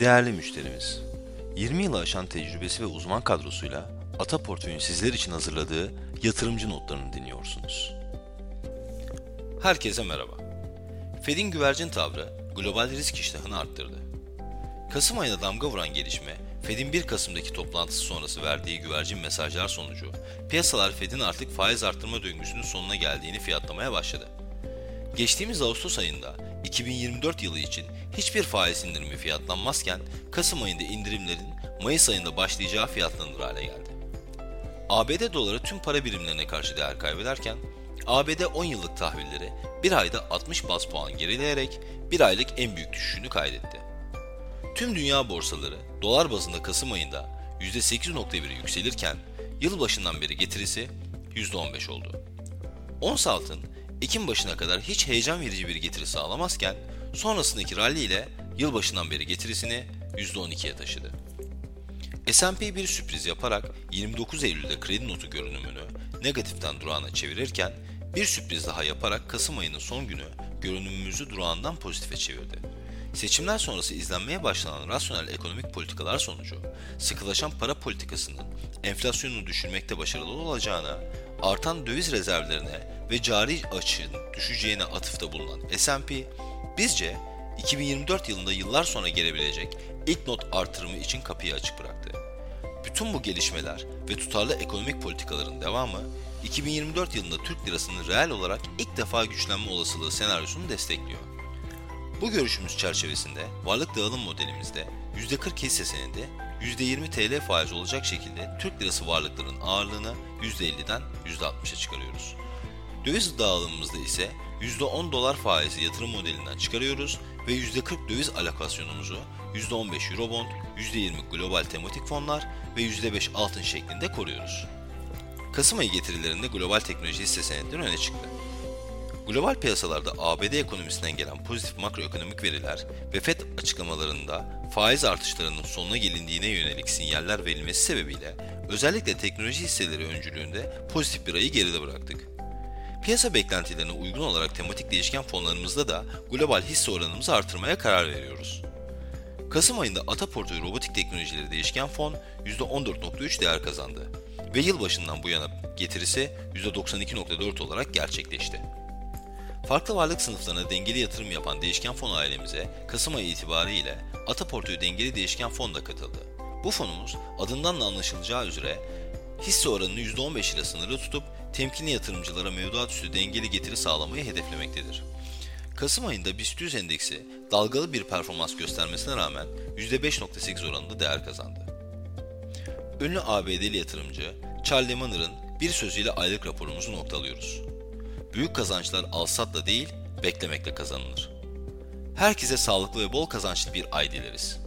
Değerli müşterimiz, 20 yılı aşan tecrübesi ve uzman kadrosuyla Ata Portföy'ün sizler için hazırladığı yatırımcı notlarını dinliyorsunuz. Herkese merhaba. Fed'in güvercin tavrı global risk iştahını arttırdı. Kasım ayına damga vuran gelişme, Fed'in 1 Kasım'daki toplantısı sonrası verdiği güvercin mesajlar sonucu, piyasalar Fed'in artık faiz arttırma döngüsünün sonuna geldiğini fiyatlamaya başladı. Geçtiğimiz Ağustos ayında 2024 yılı için hiçbir faiz indirimi fiyatlanmazken Kasım ayında indirimlerin Mayıs ayında başlayacağı fiyatlanır hale geldi. ABD doları tüm para birimlerine karşı değer kaybederken ABD 10 yıllık tahvilleri bir ayda 60 bas puan gerileyerek bir aylık en büyük düşüşünü kaydetti. Tüm dünya borsaları dolar bazında Kasım ayında %8.1 yükselirken yılbaşından beri getirisi %15 oldu. Ons altın Ekim başına kadar hiç heyecan verici bir getiri sağlamazken sonrasındaki rally ile yılbaşından beri getirisini %12'ye taşıdı. S&P bir sürpriz yaparak 29 Eylül'de kredi notu görünümünü negatiften durağına çevirirken bir sürpriz daha yaparak Kasım ayının son günü görünümümüzü durağından pozitife çevirdi. Seçimler sonrası izlenmeye başlanan rasyonel ekonomik politikalar sonucu sıkılaşan para politikasının enflasyonu düşürmekte başarılı olacağına, artan döviz rezervlerine ve cari açığın düşeceğine atıfta bulunan S&P, bizce 2024 yılında yıllar sonra gelebilecek ilk not artırımı için kapıyı açık bıraktı. Bütün bu gelişmeler ve tutarlı ekonomik politikaların devamı 2024 yılında Türk lirasının reel olarak ilk defa güçlenme olasılığı senaryosunu destekliyor. Bu görüşümüz çerçevesinde varlık dağılım modelimizde %40 hisse senedi, %20 TL faiz olacak şekilde Türk lirası varlıkların ağırlığını %50'den %60'a çıkarıyoruz. Döviz dağılımımızda ise %10 dolar faizi yatırım modelinden çıkarıyoruz ve %40 döviz alokasyonumuzu %15 Eurobond, %20 global tematik fonlar ve %5 altın şeklinde koruyoruz. Kasım ayı getirilerinde global teknoloji hisse senetleri öne çıktı. Global piyasalarda ABD ekonomisinden gelen pozitif makroekonomik veriler ve FED açıklamalarında faiz artışlarının sonuna gelindiğine yönelik sinyaller verilmesi sebebiyle özellikle teknoloji hisseleri öncülüğünde pozitif bir ayı geride bıraktık. Piyasa beklentilerine uygun olarak tematik değişken fonlarımızda da global hisse oranımızı artırmaya karar veriyoruz. Kasım ayında Ata Portföy Robotik Teknolojileri Değişken Fon %14.3 değer kazandı ve yılbaşından bu yana getirisi %92.4 olarak gerçekleşti. Farklı varlık sınıflarına dengeli yatırım yapan değişken fon ailemize Kasım ayı itibariyle Ata Portföy Dengeli Değişken Fon da katıldı. Bu fonumuz adından da anlaşılacağı üzere hisse oranını %15 ile sınırlı tutup temkinli yatırımcılara mevduat üstü dengeli getiri sağlamayı hedeflemektedir. Kasım ayında BIST 100 endeksi dalgalı bir performans göstermesine rağmen %5.8 oranında değer kazandı. Ünlü ABD'li yatırımcı Charlie Manner'ın bir sözüyle aylık raporumuzu noktalıyoruz. Büyük kazançlar alsatla değil, beklemekle kazanılır. Herkese sağlıklı ve bol kazançlı bir ay dileriz.